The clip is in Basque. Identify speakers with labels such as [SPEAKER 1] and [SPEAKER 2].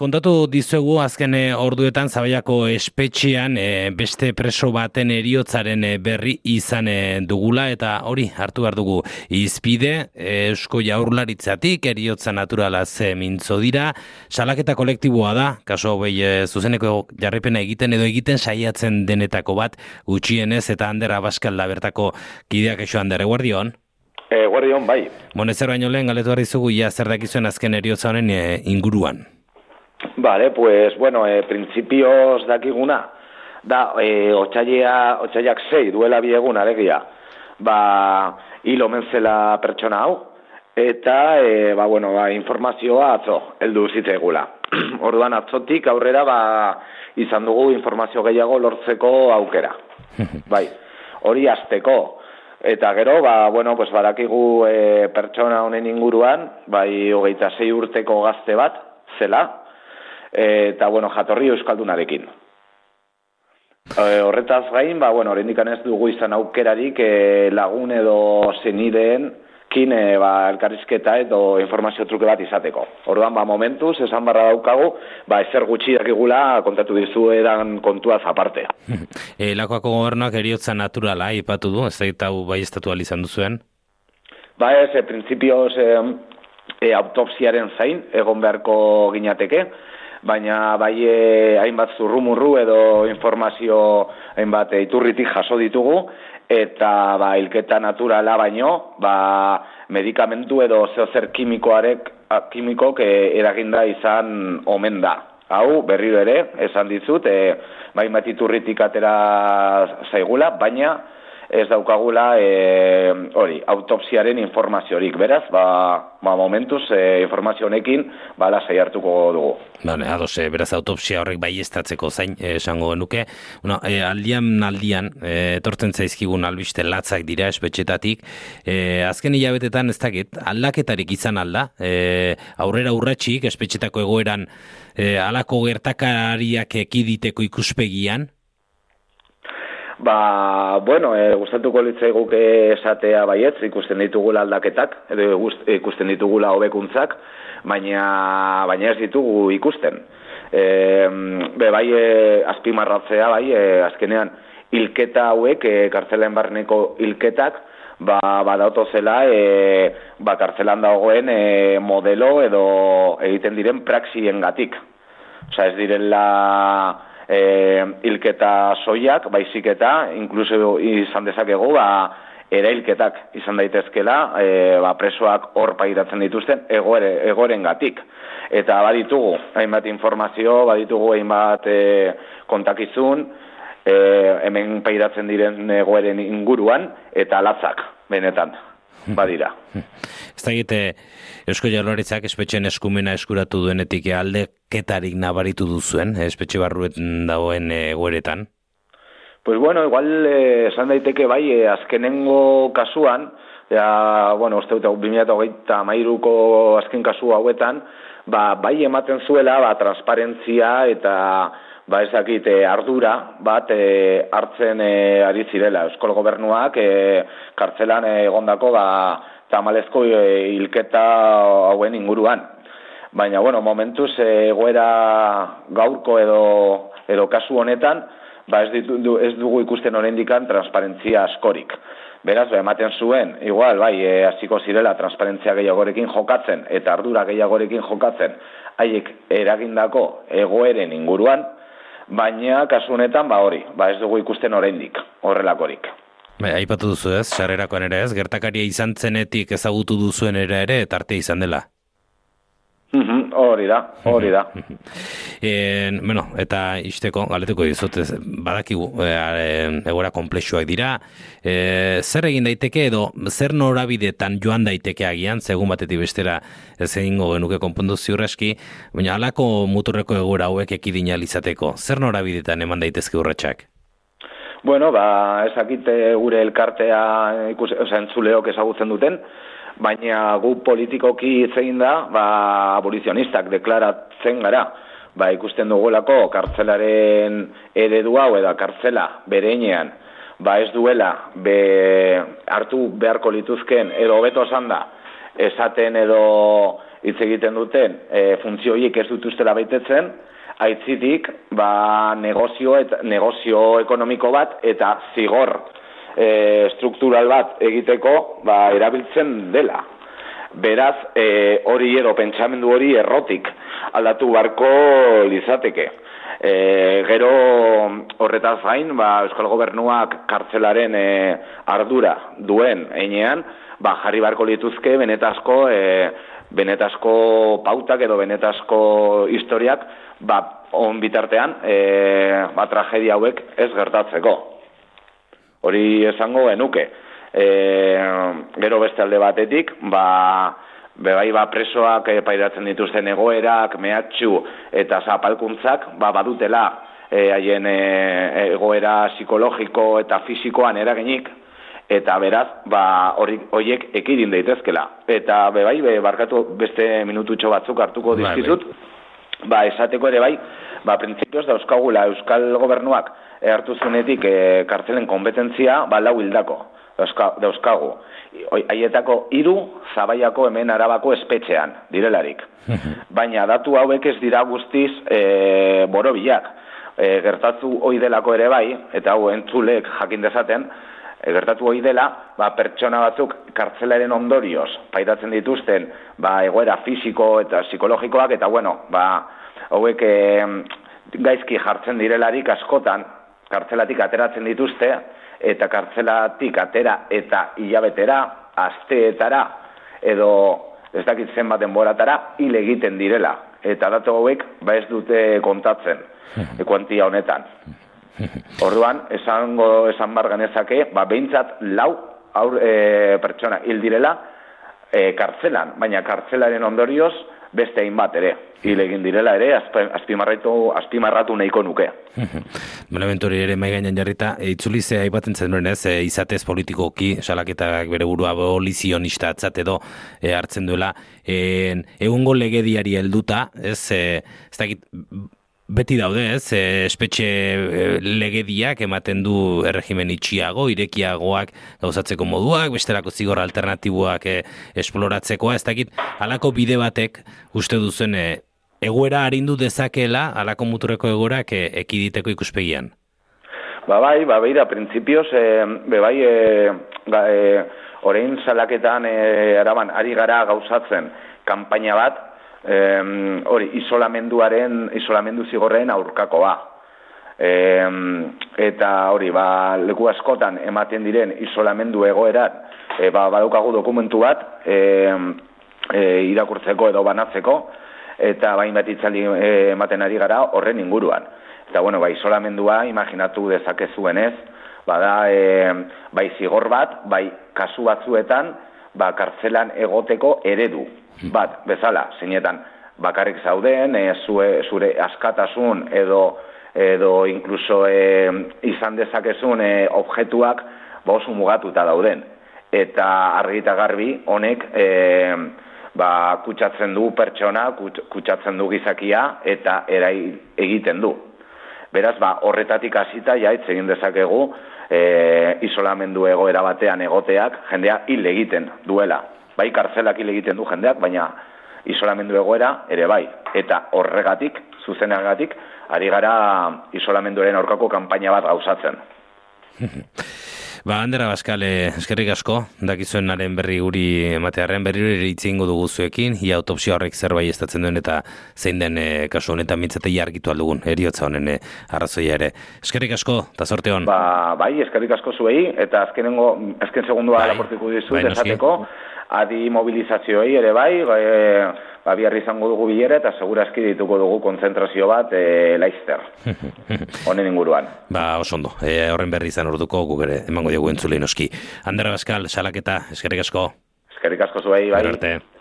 [SPEAKER 1] kontatu dizuegu azken eh, orduetan zabaiako espetxean e, beste preso baten eriotzaren berri izan dugula eta hori hartu behar dugu izpide eusko jaurlaritzatik eriotza naturala ze mintzo dira salaketa kolektiboa da kaso behi zuzeneko jarripena egiten edo egiten saiatzen denetako bat gutxienez eta handera baskal bertako kideak eso handere guardion
[SPEAKER 2] E, guardion, bai.
[SPEAKER 1] Bueno, zer baino lehen, galetu zugu, ja, zer dakizuen azken eriotza honen inguruan.
[SPEAKER 2] Vale, pues, bueno, e, principios dakiguna, da, e, otxaiak zei, duela biegun, alegia, ba, hilo mentzela pertsona hau, eta, e, ba, bueno, ba, informazioa atzo, heldu zitzaigula. Orduan, atzotik aurrera, ba, izan dugu informazio gehiago lortzeko aukera. bai, hori azteko, Eta gero, ba, bueno, pues badakigu e, pertsona honen inguruan, bai hogeita zei urteko gazte bat, zela, eta bueno, jatorri euskaldunarekin. E, horretaz gain, ba, bueno, horrendikan ez dugu izan aukerarik e, lagun edo zenideen kin e, ba, elkarrizketa edo informazio truke bat izateko. Orduan, ba, momentuz, esan barra daukagu, ba, ezer gutxi dakigula kontatu dizu edan kontua zaparte.
[SPEAKER 1] e, Lakoako gobernuak eriotza naturala, ipatu du, ez da bai estatu izan duzuen?
[SPEAKER 2] Ba, ez, e, prinsipioz, e, e, autopsiaren zain, egon beharko ginateke, baina bai e, hainbat zurrumurru edo informazio hainbat iturritik jaso ditugu, eta ba, ilketa naturala baino, ba, medikamentu edo zeozer kimikoarek, kimikok e, eraginda izan omen da. Hau, berriro ere, esan dizut, e, bai bat iturritik atera zaigula, baina ez daukagula e, hori, autopsiaren informaziorik, beraz, ba, ba momentuz e, informazio honekin ba lasai hartuko dugu.
[SPEAKER 1] Bale, ados, e, beraz autopsia horrek bai estatzeko zain esango genuke. Bueno, e, aldian aldian etortzen zaizkigun albiste latzak dira espetxetatik. E, azken hilabetetan ez dakit, aldaketarik izan alda, e, aurrera urratxik espetxetako egoeran e, alako gertakariak ekiditeko ikuspegian,
[SPEAKER 2] Ba, bueno, e, gustatuko guke esatea baietz, ikusten ditugula aldaketak, edo ikusten ditugula hobekuntzak, baina, baina ez ditugu ikusten. E, be, bai, e, azpimarratzea, bai, e, azkenean, hilketa hauek, e, kartzelen barneko hilketak, ba, ba zela, e, ba, kartzelan dagoen e, modelo edo egiten diren praxien gatik. Osa, ez direla e, ilketa soiak, baizik eta, inkluso izan dezakegu, ba, ere ilketak izan daitezkela, e, ba, presoak hor pairatzen dituzten, egoere, egoren gatik. Eta baditugu, hainbat informazio, baditugu hainbat e, kontakizun, e, hemen pairatzen diren egoeren inguruan, eta latzak, benetan, badira.
[SPEAKER 1] Ez da egite, Eusko Jaurlaritzak espetxen eskumena eskuratu duenetik aldeketarik nabaritu duzuen, espetxe barruetan dagoen egoeretan?
[SPEAKER 2] Pues bueno, igual eh, esan daiteke bai, eh, azkenengo kasuan, ja, bueno, uste dut, 2008 mairuko azken kasu hauetan, ba, bai ematen zuela, ba, transparentzia eta ba ezakit e, ardura bat e, hartzen e, ari zirela Euskal Gobernuak e, kartzelan egondako ba tamalezko e, hilketa hauen inguruan. Baina, bueno, momentuz egoera gaurko edo, edo kasu honetan, ba ez, ditu, ez dugu ikusten dikan transparentzia askorik. Beraz, ba, ematen zuen, igual, bai, e, hasiko zirela transparentzia gehiagorekin jokatzen eta ardura gehiagorekin jokatzen haiek eragindako egoeren inguruan, baina kasu honetan, ba hori, ba ez dugu ikusten oraindik horrelakorik.
[SPEAKER 1] Bai, aipatu duzu ez, sarrerakoan ere ez, gertakaria izan zenetik ezagutu duzuen ere ere, tarte izan dela.
[SPEAKER 2] Hori da, hori da.
[SPEAKER 1] e, bueno, eta isteko, galetuko dizut, badakigu, e, egora komplexuak dira, e, zer egin daiteke edo, zer norabidetan joan daiteke agian, segun batetik bestera ez egingo genuke konpondu ziurraski, baina alako muturreko egora hauek ekidina izateko, zer norabidetan eman daitezke urratsak?
[SPEAKER 2] Bueno, ba, ezakite gure elkartea ikus, oza, entzuleok ezagutzen duten, baina gu politikoki zein da, ba, abolizionistak deklaratzen gara, ba, ikusten dugulako kartzelaren eredu hau edo kartzela bereinean, ba, ez duela be, hartu beharko lituzken edo beto esan da, esaten edo hitz egiten duten e, funtzio horiek ez dutuztela baitetzen, aitzitik ba, negozio, et, negozio ekonomiko bat eta zigor e, struktural bat egiteko ba, erabiltzen dela. Beraz, e, hori edo pentsamendu hori errotik aldatu barko lizateke. E, gero horretaz gain, ba, Euskal Gobernuak kartzelaren e, ardura duen einean, ba, jarri barko lituzke benetazko, e, benetazko pautak edo benetazko historiak, ba, on bitartean, e, ba, tragedia hauek ez gertatzeko. Hori esango genuke. E, gero beste alde batetik, ba, bebai ba presoak e, pairatzen dituzten egoerak, mehatxu eta zapalkuntzak, ba, badutela e, haien e, egoera psikologiko eta fisikoan eragenik, eta beraz, ba, horiek ekidin daitezkela. Eta bebai, be, barkatu beste minututxo batzuk hartuko bai, dizkizut, ba, esateko ere bai, ba, prinsipioz dauzkagula Euskal Gobernuak hartu zunetik e, kartzelen kompetentzia, ba, lau hildako dauzkagu. Haietako hiru zabaiako hemen arabako espetxean, direlarik. Baina datu hauek ez dira guztiz e, borobilak. E, gertatu hoi delako ere bai, eta hau entzulek jakin dezaten, e, gertatu hoi dela, ba, pertsona batzuk kartzelaren ondorioz, paitatzen dituzten, ba, egoera fisiko eta psikologikoak, eta bueno, ba, hauek e, gaizki jartzen direlarik askotan, kartzelatik ateratzen dituzte, eta kartzelatik atera eta hilabetera, asteetara, edo ez dakit zenbat denboratara, hil egiten direla. Eta datu hauek, ba ez dute kontatzen, ekuantia honetan. Orduan, esango esan bar ganezake, ba behintzat lau aur, e, pertsona hil direla e, kartzelan, baina kartzelaren ondorioz beste hainbat ere hil egin direla ere azpimarratu azpimarratu nahiko nuke.
[SPEAKER 1] Beneventori ere mai gainean jarrita itzuli ze aipatzen zen ez? E, izatez politikoki salaketak bere burua abolizionista atzat edo e, hartzen duela. E, egungo legediari helduta ez? E, ez dakit beti daude, ez, e, espetxe e, legediak ematen du erregimen itxiago, irekiagoak gauzatzeko moduak, bestelako zigor alternatiboak e, esploratzeko, ez dakit, halako bide batek uste duzen e, egoera harindu dezakela, halako mutureko egorak e, ekiditeko ikuspegian?
[SPEAKER 2] Ba bai, ba da, prinsipioz, e, be bai, e, ga, e, orain salaketan e, araban ari gara gauzatzen kanpaina bat, em, hori isolamenduaren isolamendu zigorren aurkakoa. Em, eta hori ba, leku askotan ematen diren isolamendu egoerat e, ba, badukagu dokumentu bat e, e, irakurtzeko edo banatzeko eta bain bat itzali e, ematen ari gara horren inguruan. Eta bueno, ba, isolamendua imaginatu dezakezuen ez, bada e, bai zigor bat, bai kasu batzuetan ba, kartzelan egoteko eredu bat, bezala, zeinetan, bakarrik zauden, e, zue, zure askatasun edo edo incluso e, izan dezakezun e, objektuak ba oso mugatuta dauden. Eta argita garbi honek e, ba, kutsatzen du pertsona, kutsatzen du gizakia eta erai egiten du. Beraz, ba, horretatik hasita ja egin dezakegu e, isolamendu egoera batean egoteak jendea hil egiten duela bai kartzelak hil egiten du jendeak, baina isolamendu egoera ere bai. Eta horregatik, zuzenagatik, ari gara isolamenduaren aurkako kanpaina bat gauzatzen.
[SPEAKER 1] Ba, Andera Baskale, eskerrik asko, dakizuen naren berri guri ematearen berri guri hitz dugu zuekin, ia autopsia horrek zerbait estatzen duen eta zein den e, kasu honetan mintzatei argitu aldugun, eriotza honen e, arrazoia ere. Eskerrik asko, eta sorte hon.
[SPEAKER 2] Ba, bai, eskerrik asko zuei, eta azkenengo, azken segundua bai, laportiko dizu, bai, esateko, adi mobilizazioei ere bai, e, ba, biarri izango dugu bilera eta segurazki dituko dugu konzentrazio bat e, laizter, honen inguruan.
[SPEAKER 1] Ba, oso ondo, e, horren berri izan orduko gugere, emango dugu entzulein oski. Andera Baskal, salaketa, eskerrik asko.
[SPEAKER 2] Eskerrik asko zuei, bai.